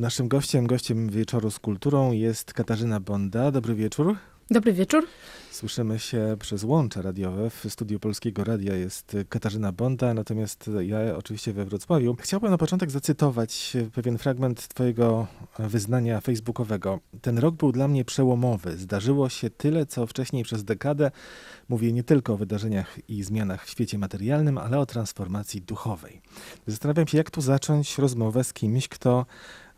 Naszym gościem, gościem wieczoru z kulturą jest Katarzyna Bonda. Dobry wieczór. Dobry wieczór. Słyszymy się przez łącze radiowe. W studiu Polskiego Radia jest Katarzyna Bonda, natomiast ja oczywiście we Wrocławiu. Chciałbym na początek zacytować pewien fragment twojego wyznania facebookowego. Ten rok był dla mnie przełomowy. Zdarzyło się tyle, co wcześniej przez dekadę. Mówię nie tylko o wydarzeniach i zmianach w świecie materialnym, ale o transformacji duchowej. Zastanawiam się, jak tu zacząć rozmowę z kimś, kto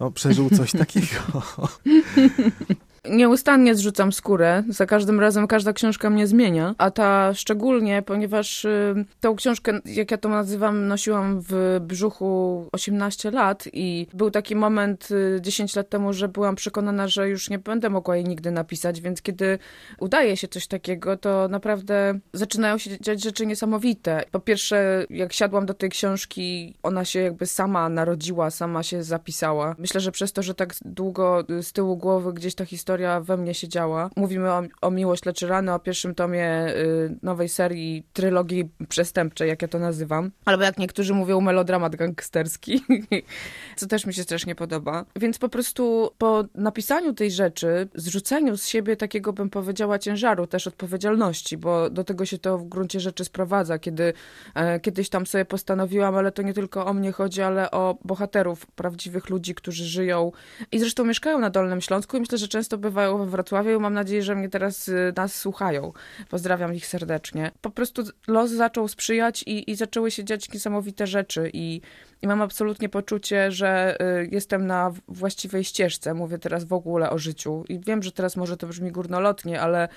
no, przeżył coś takiego. Nieustannie zrzucam skórę. Za każdym razem każda książka mnie zmienia, a ta szczególnie, ponieważ y, tą książkę, jak ja to nazywam, nosiłam w brzuchu 18 lat i był taki moment y, 10 lat temu, że byłam przekonana, że już nie będę mogła jej nigdy napisać, więc kiedy udaje się coś takiego, to naprawdę zaczynają się dziać rzeczy niesamowite. Po pierwsze, jak siadłam do tej książki, ona się jakby sama narodziła, sama się zapisała. Myślę, że przez to, że tak długo z tyłu głowy gdzieś ta historia historia we mnie siedziała. Mówimy o, o Miłość leczy rany, o pierwszym tomie y, nowej serii trylogii przestępczej, jak ja to nazywam. Albo jak niektórzy mówią, melodramat gangsterski, co też mi się strasznie podoba. Więc po prostu po napisaniu tej rzeczy, zrzuceniu z siebie takiego, bym powiedziała, ciężaru, też odpowiedzialności, bo do tego się to w gruncie rzeczy sprowadza, kiedy e, kiedyś tam sobie postanowiłam, ale to nie tylko o mnie chodzi, ale o bohaterów, prawdziwych ludzi, którzy żyją i zresztą mieszkają na Dolnym Śląsku i myślę, że często bywają we Wrocławiu. Mam nadzieję, że mnie teraz y, nas słuchają. Pozdrawiam ich serdecznie. Po prostu los zaczął sprzyjać i, i zaczęły się dziać niesamowite rzeczy i, i mam absolutnie poczucie, że y, jestem na właściwej ścieżce. Mówię teraz w ogóle o życiu i wiem, że teraz może to brzmi górnolotnie, ale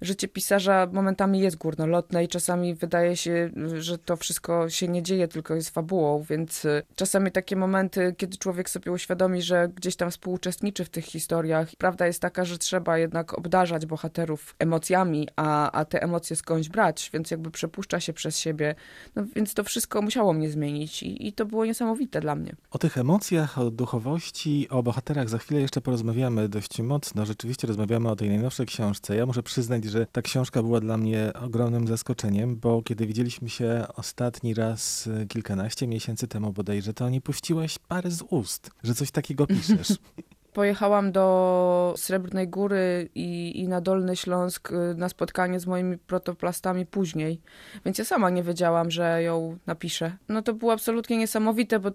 życie pisarza momentami jest górnolotne i czasami wydaje się, że to wszystko się nie dzieje, tylko jest fabułą, więc y, czasami takie momenty, kiedy człowiek sobie uświadomi, że gdzieś tam współuczestniczy w tych historiach. Prawda jest taka, że trzeba jednak obdarzać bohaterów emocjami, a, a te emocje skądś brać, więc jakby przepuszcza się przez siebie. No, więc to wszystko musiało mnie zmienić i, i to było niesamowite dla mnie. O tych emocjach, o duchowości, o bohaterach za chwilę jeszcze porozmawiamy dość mocno. Rzeczywiście rozmawiamy o tej najnowszej książce. Ja muszę przyznać, że ta książka była dla mnie ogromnym zaskoczeniem, bo kiedy widzieliśmy się ostatni raz e, kilkanaście miesięcy temu bodajże, to nie puściłeś pary z ust, że coś takiego piszesz. Pojechałam do Srebrnej Góry i, i na Dolny Śląsk y, na spotkanie z moimi protoplastami później, więc ja sama nie wiedziałam, że ją napiszę. No to było absolutnie niesamowite, bo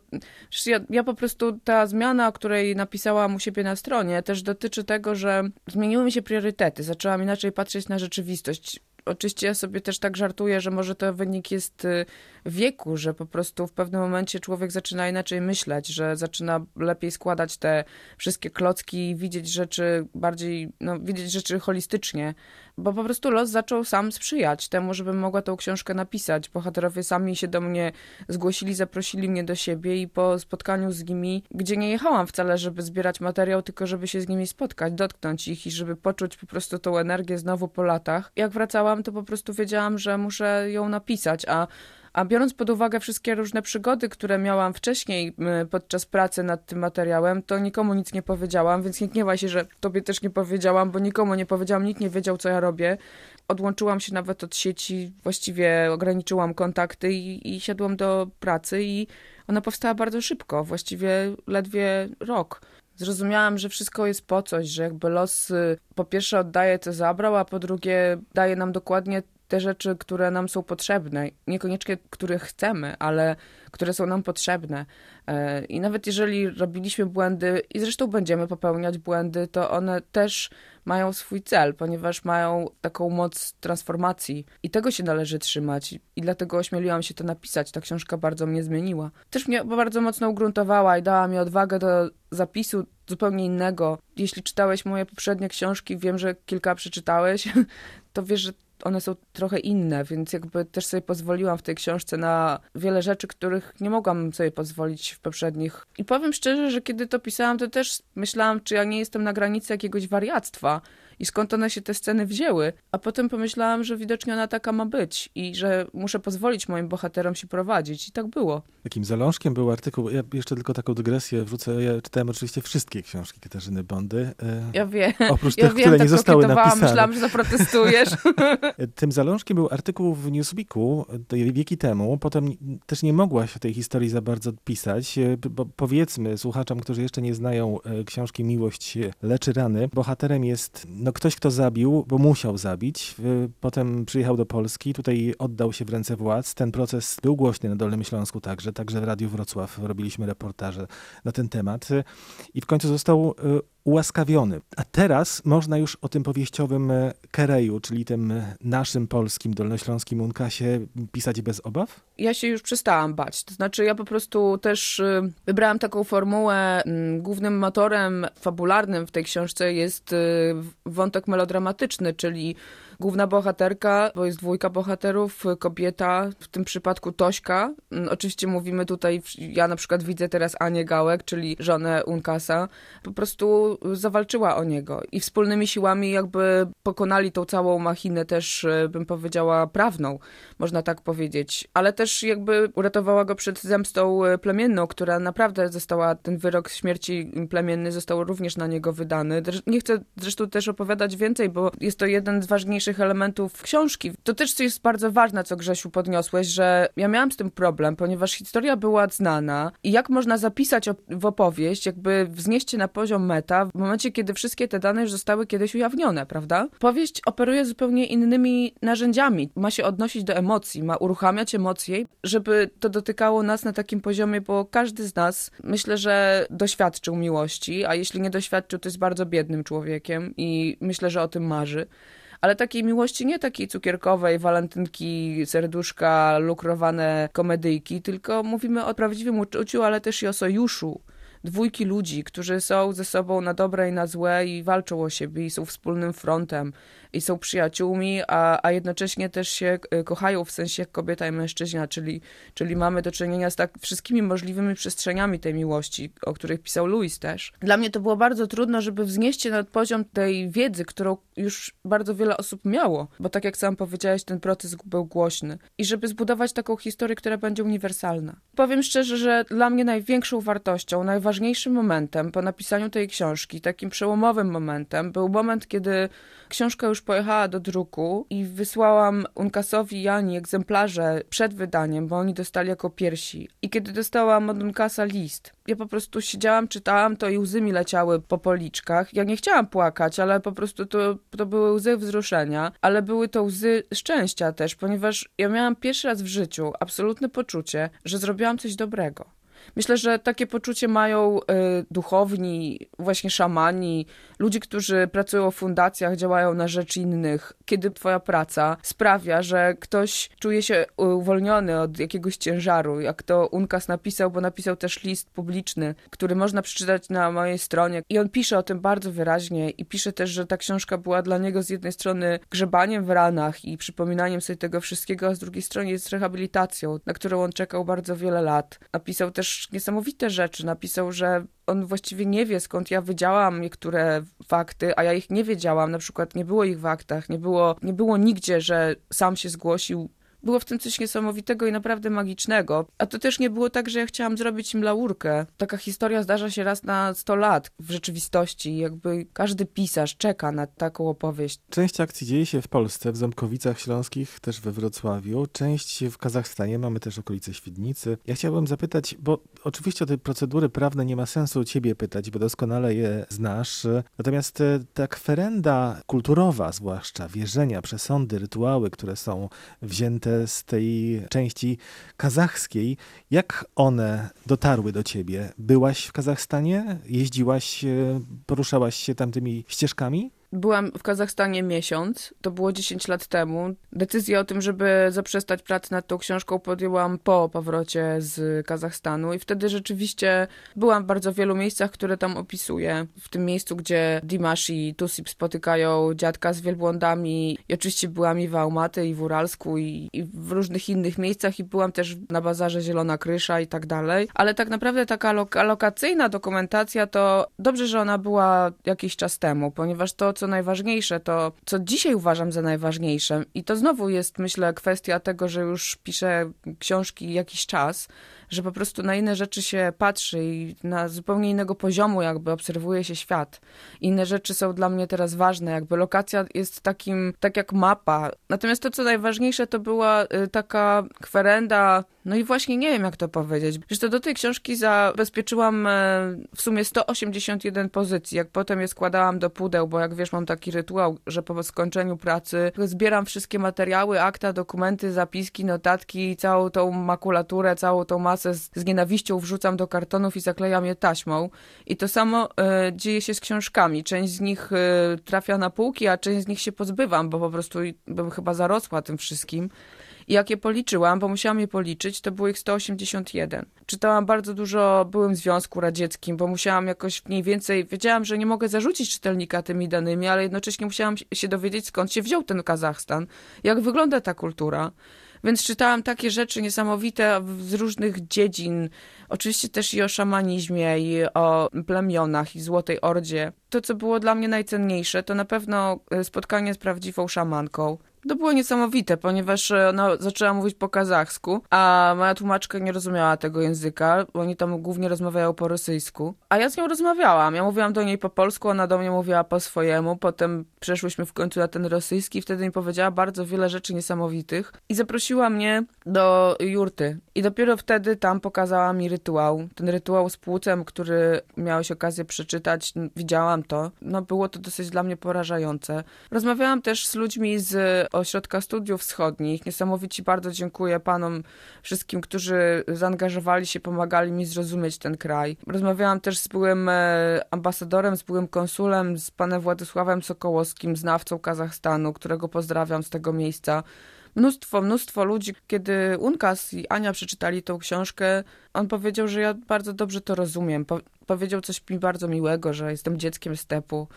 ja, ja po prostu ta zmiana, o której napisałam u siebie na stronie, też dotyczy tego, że zmieniły mi się priorytety. Zaczęłam inaczej patrzeć na rzeczywistość oczywiście ja sobie też tak żartuję, że może to wynik jest y, wieku, że po prostu w pewnym momencie człowiek zaczyna inaczej myśleć, że zaczyna lepiej składać te wszystkie klocki i widzieć rzeczy bardziej, no widzieć rzeczy holistycznie, bo po prostu los zaczął sam sprzyjać temu, żebym mogła tą książkę napisać. Bohaterowie sami się do mnie zgłosili, zaprosili mnie do siebie i po spotkaniu z nimi, gdzie nie jechałam wcale, żeby zbierać materiał, tylko żeby się z nimi spotkać, dotknąć ich i żeby poczuć po prostu tą energię znowu po latach. Jak wracałam, to po prostu wiedziałam, że muszę ją napisać, a a biorąc pod uwagę wszystkie różne przygody, które miałam wcześniej podczas pracy nad tym materiałem, to nikomu nic nie powiedziałam, więc nie gniewaj się, że tobie też nie powiedziałam, bo nikomu nie powiedziałam, nikt nie wiedział, co ja robię. Odłączyłam się nawet od sieci, właściwie ograniczyłam kontakty i, i siadłam do pracy i ona powstała bardzo szybko, właściwie ledwie rok zrozumiałam, że wszystko jest po coś, że jakby los y, po pierwsze oddaje, co zabrał, a po drugie daje nam dokładnie te rzeczy, które nam są potrzebne. Niekoniecznie, które chcemy, ale które są nam potrzebne. E, I nawet jeżeli robiliśmy błędy, i zresztą będziemy popełniać błędy, to one też mają swój cel, ponieważ mają taką moc transformacji i tego się należy trzymać. I dlatego ośmieliłam się to napisać. Ta książka bardzo mnie zmieniła. Też mnie bardzo mocno ugruntowała i dała mi odwagę do zapisu zupełnie innego. Jeśli czytałeś moje poprzednie książki, wiem, że kilka przeczytałeś, to wiesz, że one są trochę inne, więc jakby też sobie pozwoliłam w tej książce na wiele rzeczy, których nie mogłam sobie pozwolić w poprzednich. I powiem szczerze, że kiedy to pisałam, to też myślałam, czy ja nie jestem na granicy jakiegoś wariactwa i skąd one się te sceny wzięły. A potem pomyślałam, że widocznie ona taka ma być i że muszę pozwolić moim bohaterom się prowadzić. I tak było. Takim zalążkiem był artykuł, ja jeszcze tylko taką dygresję wrzucę, ja czytałem oczywiście wszystkie książki Katarzyny Bondy. E, ja wiem. Oprócz ja tych, wiem, które tak nie zostały napisane. Myślałam, że zaprotestujesz. Tym zalążkiem był artykuł w Newsweeku wieki temu. Potem też nie mogłaś tej historii za bardzo pisać, bo powiedzmy słuchaczom, którzy jeszcze nie znają książki Miłość leczy rany, bohaterem jest no, ktoś, kto zabił, bo musiał zabić. Potem przyjechał do Polski, tutaj oddał się w ręce władz. Ten proces był głośny na Dolnym Śląsku także, także w Radiu Wrocław robiliśmy reportaże na ten temat i w końcu został ułaskawiony. A teraz można już o tym powieściowym e, Kereju, czyli tym e, naszym polskim, dolnośląskim Unkasie pisać bez obaw? Ja się już przestałam bać. To znaczy ja po prostu też e, wybrałam taką formułę. Mm, głównym motorem fabularnym w tej książce jest wątek melodramatyczny, czyli główna bohaterka, bo jest dwójka bohaterów, kobieta, w tym przypadku Tośka. Mm, oczywiście mówimy tutaj, ja na przykład widzę teraz Anię Gałek, czyli żonę Unkasa, po prostu zawalczyła o niego i wspólnymi siłami jakby pokonali tą całą machinę też, e, bym powiedziała, prawną, można tak powiedzieć. Ale też jakby uratowała go przed zemstą e, plemienną, która naprawdę została, ten wyrok śmierci plemienny został również na niego wydany. Nie chcę zresztą też opowiadać więcej, bo jest to jeden z ważniejszych najważniejszych elementów książki. To też jest bardzo ważne, co Grzesiu podniosłeś, że ja miałam z tym problem, ponieważ historia była znana i jak można zapisać w opowieść, jakby wznieść się na poziom meta w momencie, kiedy wszystkie te dane już zostały kiedyś ujawnione, prawda? Powieść operuje zupełnie innymi narzędziami. Ma się odnosić do emocji, ma uruchamiać emocje, żeby to dotykało nas na takim poziomie, bo każdy z nas myślę, że doświadczył miłości, a jeśli nie doświadczył, to jest bardzo biednym człowiekiem i myślę, że o tym marzy ale takiej miłości nie takiej cukierkowej, walentynki, serduszka, lukrowane komedyjki, tylko mówimy o prawdziwym uczuciu, ale też i o sojuszu dwójki ludzi, którzy są ze sobą na dobre i na złe i walczą o siebie i są wspólnym frontem i są przyjaciółmi, a, a jednocześnie też się e, kochają w sensie kobieta i mężczyzna, czyli, czyli mamy do czynienia z tak wszystkimi możliwymi przestrzeniami tej miłości, o których pisał Louis też. Dla mnie to było bardzo trudno, żeby wznieść się na poziom tej wiedzy, którą już bardzo wiele osób miało, bo tak jak sam powiedziałeś, ten proces był głośny. I żeby zbudować taką historię, która będzie uniwersalna. Powiem szczerze, że dla mnie największą wartością, najważniejszym momentem po napisaniu tej książki, takim przełomowym momentem, był moment, kiedy książka już pojechała do druku i wysłałam Unkasowi i Jani egzemplarze przed wydaniem, bo oni dostali jako piersi. I kiedy dostałam od Unkasa list, ja po prostu siedziałam, czytałam to i łzy mi leciały po policzkach. Ja nie chciałam płakać, ale po prostu to, to były łzy wzruszenia, ale były to łzy szczęścia też, ponieważ ja miałam pierwszy raz w życiu absolutne poczucie, że zrobiłam coś dobrego. Myślę, że takie poczucie mają y, duchowni, właśnie szamani, ludzie, którzy pracują w fundacjach, działają na rzecz innych. Kiedy twoja praca sprawia, że ktoś czuje się uwolniony od jakiegoś ciężaru, jak to Unkas napisał, bo napisał też list publiczny, który można przeczytać na mojej stronie. I on pisze o tym bardzo wyraźnie i pisze też, że ta książka była dla niego z jednej strony grzebaniem w ranach i przypominaniem sobie tego wszystkiego, a z drugiej strony jest rehabilitacją, na którą on czekał bardzo wiele lat. Napisał też niesamowite rzeczy. Napisał, że on właściwie nie wie, skąd ja wydziałam niektóre fakty, a ja ich nie wiedziałam. Na przykład nie było ich w aktach, nie było, nie było nigdzie, że sam się zgłosił było w tym coś niesamowitego i naprawdę magicznego. A to też nie było tak, że ja chciałam zrobić im laurkę. Taka historia zdarza się raz na 100 lat w rzeczywistości. Jakby każdy pisarz czeka na taką opowieść. Część akcji dzieje się w Polsce, w Ząbkowicach Śląskich, też we Wrocławiu. Część w Kazachstanie, mamy też okolice Świdnicy. Ja chciałbym zapytać, bo oczywiście o te procedury prawne nie ma sensu ciebie pytać, bo doskonale je znasz. Natomiast e, ta kwerenda kulturowa, zwłaszcza wierzenia, przesądy, rytuały, które są wzięte z tej części kazachskiej. Jak one dotarły do ciebie? Byłaś w Kazachstanie? Jeździłaś, e, poruszałaś się tamtymi ścieżkami? Byłam w Kazachstanie miesiąc, to było 10 lat temu. Decyzję o tym, żeby zaprzestać pracy nad tą książką podjęłam po powrocie z Kazachstanu i wtedy rzeczywiście byłam w bardzo wielu miejscach, które tam opisuję. W tym miejscu, gdzie Dimash i Tusip spotykają dziadka z wielbłądami i oczywiście byłam i w Almaty, i w Uralsku, i, i w różnych innych miejscach i byłam też na bazarze Zielona Krysza i tak dalej. Ale tak naprawdę taka lokacyjna dokumentacja to dobrze, że ona była jakiś czas temu, ponieważ to, co co najważniejsze, to co dzisiaj uważam za najważniejsze, i to znowu jest, myślę, kwestia tego, że już piszę książki jakiś czas, że po prostu na inne rzeczy się patrzy i na zupełnie innego poziomu jakby obserwuje się świat. Inne rzeczy są dla mnie teraz ważne, jakby lokacja jest takim, tak jak mapa. Natomiast to, co najważniejsze, to była y, taka kwerenda, no i właśnie nie wiem, jak to powiedzieć. Wiesz, to do tej książki zabezpieczyłam e, w sumie 181 pozycji. Jak potem je składałam do pudeł, bo jak wiesz, mam taki rytuał, że po skończeniu pracy zbieram wszystkie materiały, akta, dokumenty, zapiski, notatki, całą tą makulaturę, całą tą masę z, z nienawiścią wrzucam do kartonów i zaklejam je taśmą. I to samo e, dzieje się z książkami. Część z nich e, trafia na półki, a część z nich się pozbywam, bo po prostu bym chyba zarosła tym wszystkim. I jak je policzyłam, bo musiałam je policzyć, to było ich 181. Czytałam bardzo dużo, byłem w Związku Radzieckim, bo musiałam jakoś mniej więcej, wiedziałam, że nie mogę zarzucić czytelnika tymi danymi, ale jednocześnie musiałam się dowiedzieć, skąd się wziął ten Kazachstan, jak wygląda ta kultura. Więc czytałam takie rzeczy niesamowite z różnych dziedzin. Oczywiście też i o szamanizmie, i o plemionach, i Złotej Ordzie. To, co było dla mnie najcenniejsze, to na pewno e, spotkanie z prawdziwą szamanką. To było niesamowite, ponieważ e, ona zaczęła mówić po kazachsku, a moja tłumaczka nie rozumiała tego języka, oni tam głównie rozmawiają po rosyjsku. A ja z nią rozmawiałam. Ja mówiłam do niej po polsku, ona do mnie mówiła po swojemu. Potem przeszłyśmy w końcu na ten rosyjski. Wtedy mi powiedziała bardzo wiele rzeczy niesamowitych i zaprosiła mnie do jurty. I dopiero wtedy tam pokazała mi rytuał. Ten rytuał z płucem, który miałeś okazję przeczytać, widziałam to. No było to dosyć dla mnie porażające. Rozmawiałam też z ludźmi z Ośrodka Studiów Wschodnich. Niesamowicie bardzo dziękuję panom wszystkim, którzy zaangażowali się, pomagali mi zrozumieć ten kraj. Rozmawiałam też z byłym e, ambasadorem, z byłym konsulem, z panem Władysławem Sokołowskim, znawcą Kazachstanu, którego pozdrawiam z tego miejsca mnóstwo, mnóstwo ludzi. Kiedy Unkas i Ania przeczytali tą książkę, on powiedział, że ja bardzo dobrze to rozumiem. Po powiedział coś mi bardzo miłego, że jestem dzieckiem stepu.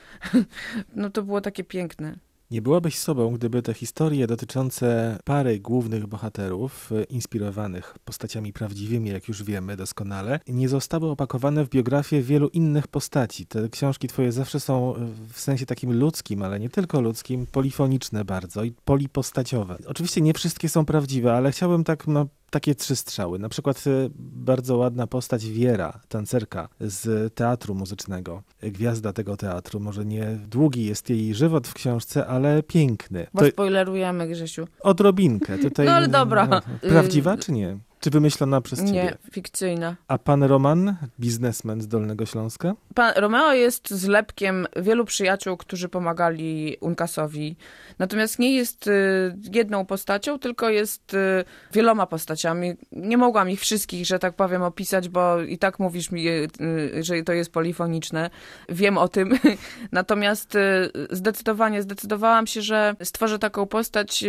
no to było takie piękne. Nie byłabyś sobą, gdyby te historie dotyczące pary głównych bohaterów, e, inspirowanych postaciami prawdziwymi, jak już wiemy doskonale, nie zostały opakowane w biografię wielu innych postaci. Te książki twoje zawsze są e, w sensie takim ludzkim, ale nie tylko ludzkim, polifoniczne bardzo i polipostaciowe. Oczywiście nie wszystkie są prawdziwe, ale chciałbym tak no, takie trzy strzały. Na przykład y, bardzo ładna postać Wiera, tancerka z teatru muzycznego. Gwiazda tego teatru. Może nie długi jest jej żywot w książce, ale piękny. Bo to... spoilerujemy, Grzesiu. Odrobinkę. Tutaj, no ale dobra. No, prawdziwa czy nie? Czy wymyślona przez ciebie? Nie, fikcyjna. A pan Roman, biznesmen z Dolnego Śląska? Pan Romeo jest zlepkiem wielu przyjaciół, którzy pomagali Unkasowi. Natomiast nie jest y, jedną postacią, tylko jest y, wieloma postaciami. Nie mogłam ich wszystkich, że tak powiem, opisać, bo i tak mówisz mi, y, że to jest polifoniczne. Wiem o tym. Natomiast zdecydowanie zdecydowałam się, że stworzę taką postać,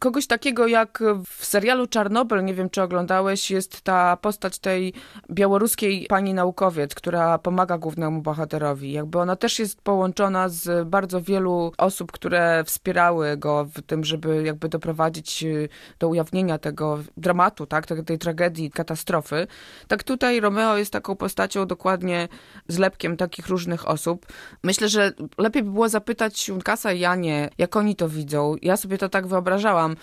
kogoś takiego jak w serialu Czarnobyl, nie wiem czy oglądałeś, oglądałeś, jest ta postać tej białoruskiej pani naukowiec, która pomaga głównemu bohaterowi. Jakby ona też jest połączona z bardzo wielu osób, które wspierały go w tym, żeby jakby doprowadzić y, do ujawnienia tego dramatu, tak, tej tragedii, katastrofy. Tak tutaj Romeo jest taką postacią dokładnie zlepkiem takich różnych osób. Myślę, że lepiej by było zapytać Junkasa i Janie, jak oni to widzą. Ja sobie to tak wyobrażałam,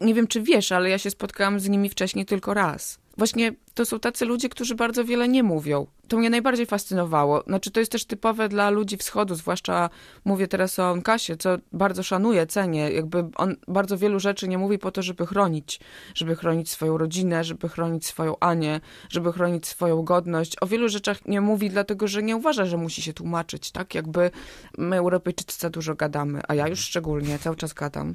nie wiem, czy wiesz, ale ja się spotkałam z nimi wcześniej tylko raz. Właśnie to są tacy ludzie, którzy bardzo wiele nie mówią. To mnie najbardziej fascynowało. Znaczy, to jest też typowe dla ludzi wschodu, zwłaszcza mówię teraz o Onkasie, co bardzo szanuję, cenię. Jakby on bardzo wielu rzeczy nie mówi po to, żeby chronić. Żeby chronić swoją rodzinę, żeby chronić swoją Anię, żeby chronić swoją godność. O wielu rzeczach nie mówi, dlatego że nie uważa, że musi się tłumaczyć, tak? Jakby my, Europejczycy, za dużo gadamy, a ja już szczególnie cały czas gadam.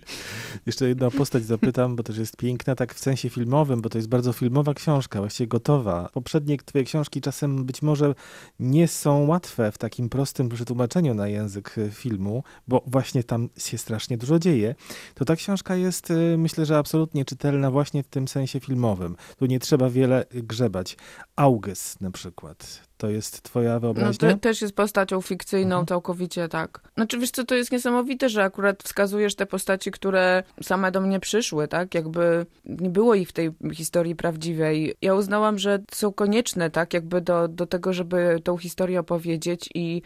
Jeszcze jedną postać zapytam, bo też jest piękna, tak w sensie filmowym, bo to jest bardzo filmowa książka, właściwie gotowa. Poprzednie twoje książki czasem być może nie są łatwe w takim prostym przetłumaczeniu na język e, filmu, bo właśnie tam się strasznie dużo dzieje. To ta książka jest, e, myślę, że absolutnie czytelna właśnie w tym sensie filmowym. Tu nie trzeba wiele grzebać. Auges na przykład. To jest twoja wyobraźnia? No, to też jest postacią fikcyjną, mhm. całkowicie tak. Znaczy wiesz co, to jest niesamowite, że akurat wskazujesz te postaci, które same do mnie przyszły, tak? Jakby nie było ich w tej historii prawdziwej. Ja uznałam, że są konieczne, tak? Jakby do, do tego, żeby tą historię opowiedzieć i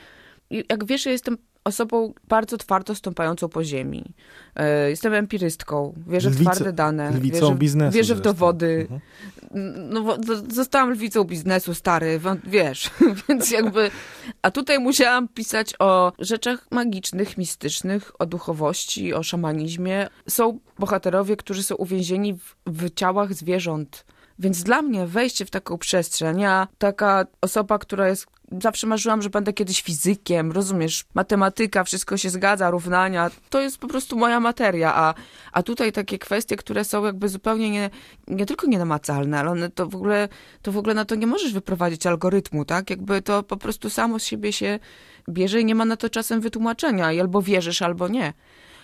jak wiesz, ja jestem osobą bardzo twardo stąpającą po ziemi. E, Jestem empirystką, wierzę w Lwico- twarde dane, lwicą wierzę, biznesu wierzę w dowody. Mhm. No, zostałam lwicą biznesu, stary, wiesz, więc jakby... A tutaj musiałam pisać o rzeczach magicznych, mistycznych, o duchowości, o szamanizmie. Są bohaterowie, którzy są uwięzieni w, w ciałach zwierząt. Więc dla mnie wejście w taką przestrzeń, ja taka osoba, która jest zawsze marzyłam, że będę kiedyś fizykiem, rozumiesz, matematyka, wszystko się zgadza, równania, to jest po prostu moja materia, a, a tutaj takie kwestie, które są jakby zupełnie nie, nie tylko nienamacalne, ale one to w ogóle, to w ogóle na to nie możesz wyprowadzić algorytmu, tak? Jakby to po prostu samo z siebie się bierze i nie ma na to czasem wytłumaczenia i albo wierzysz, albo nie.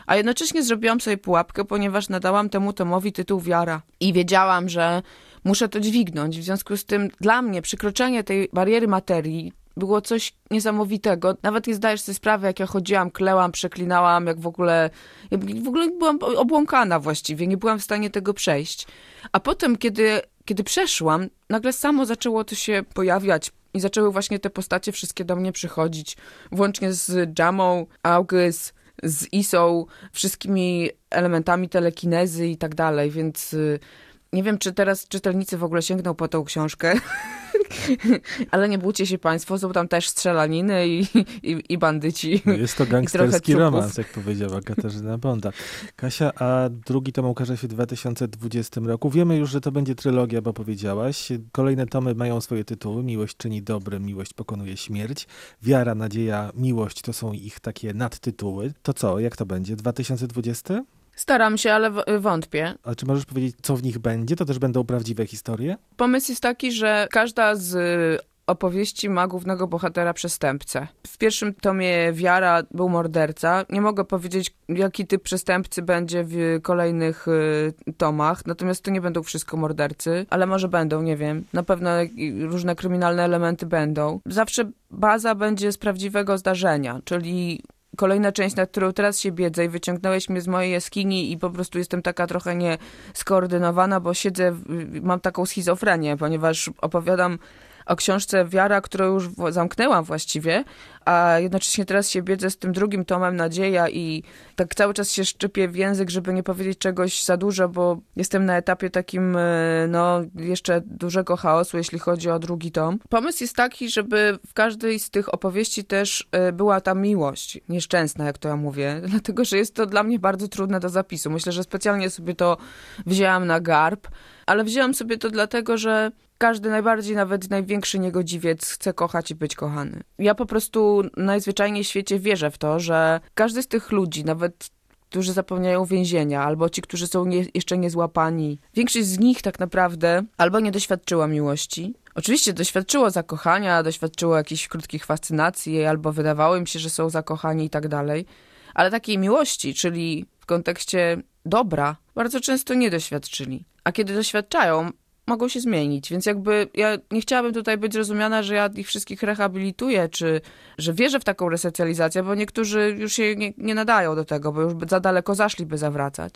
A jednocześnie zrobiłam sobie pułapkę, ponieważ nadałam temu tomowi tytuł Wiara. I wiedziałam, że muszę to dźwignąć. W związku z tym dla mnie przekroczenie tej bariery materii było coś niesamowitego. Nawet nie zdajesz sobie sprawy, jak ja chodziłam, klełam, przeklinałam, jak w ogóle... Ja w ogóle byłam obłąkana właściwie, nie byłam w stanie tego przejść. A potem, kiedy, kiedy przeszłam, nagle samo zaczęło to się pojawiać i zaczęły właśnie te postacie wszystkie do mnie przychodzić, włącznie z Jamą, August, z Isą, wszystkimi elementami telekinezy i tak dalej, więc y, nie wiem, czy teraz czytelnicy w ogóle sięgną po tą książkę, ale nie bójcie się państwo, są tam też strzelaniny i, i, i bandyci. No Jest to gangsterski romans, jak powiedziała Katarzyna Bonda. Kasia, a drugi tom ukaże się w 2020 roku. Wiemy już, że to będzie trylogia, bo powiedziałaś. Kolejne tomy mają swoje tytuły. Miłość czyni dobre, miłość pokonuje śmierć. Wiara, nadzieja, miłość to są ich takie nadtytuły. To co, jak to będzie? 2020? Staram się, ale wątpię. A czy możesz powiedzieć, co w nich będzie? To też będą prawdziwe historie? Pomysł jest taki, że każda z y, opowieści ma głównego bohatera przestępcę. W pierwszym tomie Wiara był morderca. Nie mogę powiedzieć, jaki typ przestępcy będzie w kolejnych y, tomach, natomiast to nie będą wszystko mordercy, ale może będą, nie wiem. Na pewno różne kryminalne elementy będą. Zawsze baza będzie z prawdziwego zdarzenia, czyli kolejna część, na którą teraz się biedzę i wyciągnąłeś mnie z mojej jaskini i po prostu jestem taka trochę nieskoordynowana, bo siedzę, mam taką schizofrenię, ponieważ opowiadam o książce Wiara, którą już zamknęłam właściwie, a jednocześnie teraz się biedzę z tym drugim tomem Nadzieja i tak cały czas się szczypię w język, żeby nie powiedzieć czegoś za dużo, bo jestem na etapie takim, e, no, jeszcze dużego chaosu, jeśli chodzi o drugi tom. Pomysł jest taki, żeby w każdej z tych opowieści też e, była ta miłość nieszczęsna, jak to ja mówię, dlatego, że jest to dla mnie bardzo trudne do zapisu. Myślę, że specjalnie sobie to wzięłam na garb, ale wzięłam sobie to dlatego, że każdy najbardziej, nawet największy niegodziwiec chce kochać i być kochany. Ja po prostu najzwyczajniej w świecie wierzę w to, że każdy z tych ludzi, nawet którzy zapełniają więzienia, albo ci, którzy są nie, jeszcze niezłapani, większość z nich tak naprawdę albo nie doświadczyła miłości. Oczywiście doświadczyło zakochania, doświadczyło jakichś krótkich fascynacji, albo wydawało im się, że są zakochani i tak dalej. Ale takiej miłości, czyli w kontekście dobra, bardzo często nie doświadczyli. A kiedy doświadczają, mogą się zmienić. Więc jakby ja nie chciałabym tutaj być zrozumiana, że ja ich wszystkich rehabilituję, czy że wierzę w taką resocjalizację, bo niektórzy już się nie, nie nadają do tego, bo już za daleko zaszli, by zawracać.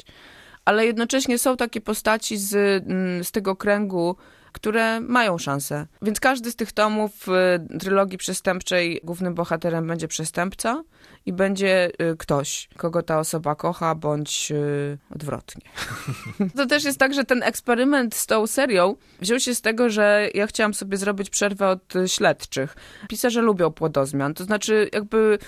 Ale jednocześnie są takie postaci z, mm, z tego kręgu, które mają szansę. Więc każdy z tych tomów y, trylogii przestępczej głównym bohaterem będzie przestępca i będzie y, ktoś, kogo ta osoba kocha, bądź y, odwrotnie. To też jest tak, że ten eksperyment z tą serią wziął się z tego, że ja chciałam sobie zrobić przerwę od śledczych. Pisarze lubią płodozmian, to znaczy jakby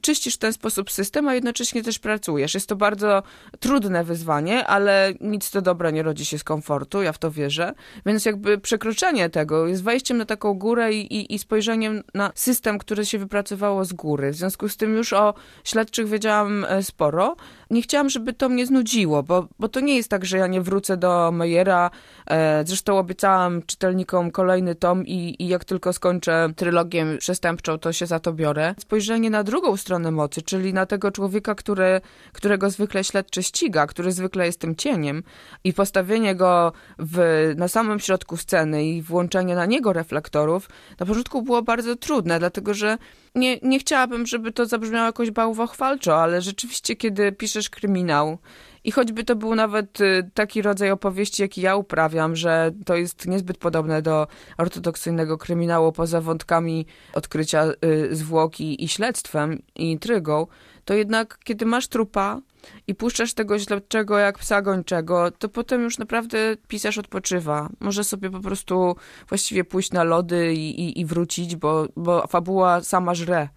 czyścisz w ten sposób system, a jednocześnie też pracujesz. Jest to bardzo trudne wyzwanie, ale nic to dobra nie rodzi się z komfortu, ja w to wierzę. Więc jakby przekroczenie tego jest wejściem na taką górę i, i, i spojrzeniem na system, który się wypracowało z góry. W związku z tym już o śledczych wiedziałam e, sporo. Nie chciałam, żeby to mnie znudziło, bo, bo to nie jest tak, że ja nie wrócę do Mejera. E, zresztą obiecałam czytelnikom kolejny tom i, i jak tylko skończę trylogię przestępczą, to się za to biorę. Spojrzenie na drugą stronę mocy, czyli na tego człowieka, który, którego zwykle śledczy ściga, który zwykle jest tym cieniem i postawienie go w, na samym środku sceny i włączenie na niego reflektorów na początku było bardzo trudne, dlatego że nie, nie chciałabym, żeby to zabrzmiało jakoś bałwochwalczo, ale rzeczywiście, kiedy piszesz kryminał I choćby to był nawet y, taki rodzaj opowieści, jaki ja uprawiam, że to jest niezbyt podobne do ortodoksyjnego kryminału poza wątkami odkrycia y, zwłoki i śledztwem i intrygą, to jednak kiedy masz trupa i puszczasz tego śledczego jak psa gończego, to potem już naprawdę pisarz odpoczywa. Może sobie po prostu właściwie pójść na lody i, i, i wrócić, bo, bo fabuła sama żre.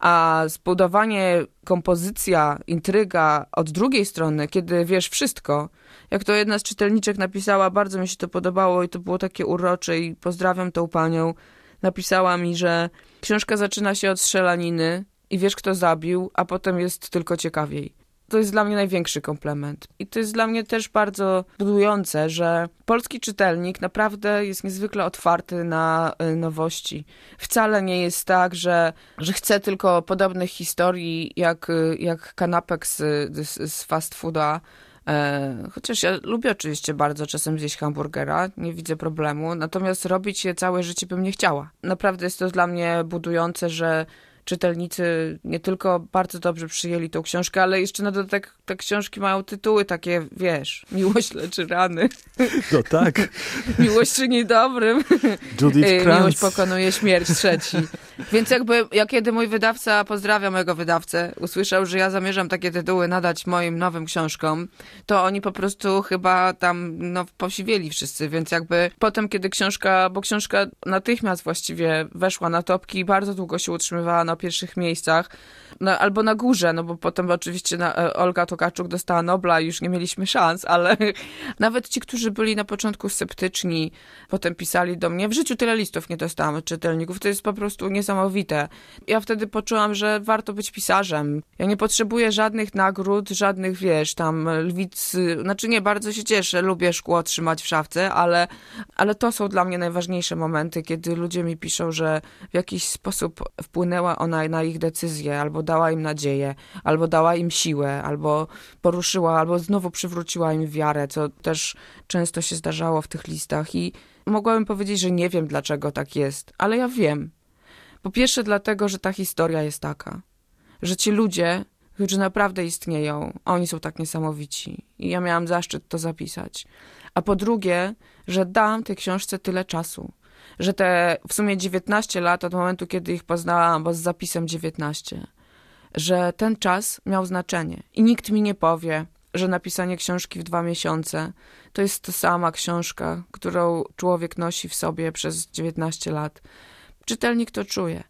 A zbudowanie, kompozycja, intryga od drugiej strony, kiedy wiesz wszystko, jak to jedna z czytelniczek napisała, bardzo mi się to podobało i to było takie urocze i pozdrawiam tą panią, napisała mi, że książka zaczyna się od strzelaniny i wiesz kto zabił, a potem jest tylko ciekawiej to jest dla mnie największy komplement. I to jest dla mnie też bardzo budujące, że polski czytelnik naprawdę jest niezwykle otwarty na y, nowości. Wcale nie jest tak, że, że chce tylko podobnych historii jak, y, jak kanapek z, z, z fast fooda. E, chociaż ja lubię oczywiście bardzo czasem zjeść hamburgera, nie widzę problemu, natomiast robić je całe życie bym nie chciała. Naprawdę jest to dla mnie budujące, że czytelnicy nie tylko bardzo dobrze przyjęli tą książkę, ale jeszcze na dodatek te książki mają tytuły takie, wiesz, Miłość leczy rany. No tak. Miłość czyni dobrym. Judith Y, Krantz. Miłość pokonuje śmierć trzeci. Więc jakby, ja kiedy mój wydawca, pozdrawiam mojego wydawcę, usłyszał, że ja zamierzam takie tytuły nadać moim nowym książkom, to oni po prostu chyba tam, no, posiwieli wszyscy, więc jakby potem, kiedy książka, bo książka natychmiast właściwie weszła na topki i bardzo długo się utrzymywała na pierwszych miejscach, no, albo na górze, no bo potem oczywiście na, e, Olga Tokarczuk dostała Nobla i już nie mieliśmy szans, ale nawet ci, którzy byli na początku sceptyczni, potem pisali do mnie, w życiu tyle listów nie dostałam od czytelników, to jest po prostu niesamowite. Ja wtedy poczułam, że warto być pisarzem. Ja nie potrzebuję żadnych nagród, żadnych, wiesz, tam lwic, znaczy nie, bardzo się cieszę, lubię szkło trzymać w szafce, ale, ale to są dla mnie najważniejsze momenty, kiedy ludzie mi piszą, że w jakiś sposób wpłynęła ona na ich decyzję, albo dała im nadzieję, albo dała im siłę, albo poruszyła, albo znowu przywróciła im wiarę, co też często się zdarzało w tych listach i mogłabym powiedzieć, że nie wiem dlaczego tak jest, ale ja wiem. Po pierwsze dlatego, że ta historia jest taka, że ci ludzie, którzy naprawdę istnieją, oni są tak niesamowici i ja miałam zaszczyt to zapisać. A po drugie, że dam tej książce tyle czasu, że te w sumie 19 lat od momentu, kiedy ich poznałam, bo z zapisem 19, że ten czas miał znaczenie i nikt mi nie powie, że napisanie książki w dwa miesiące to jest ta sama książka, którą człowiek nosi w sobie przez 19 lat. Czytelnik to czuje.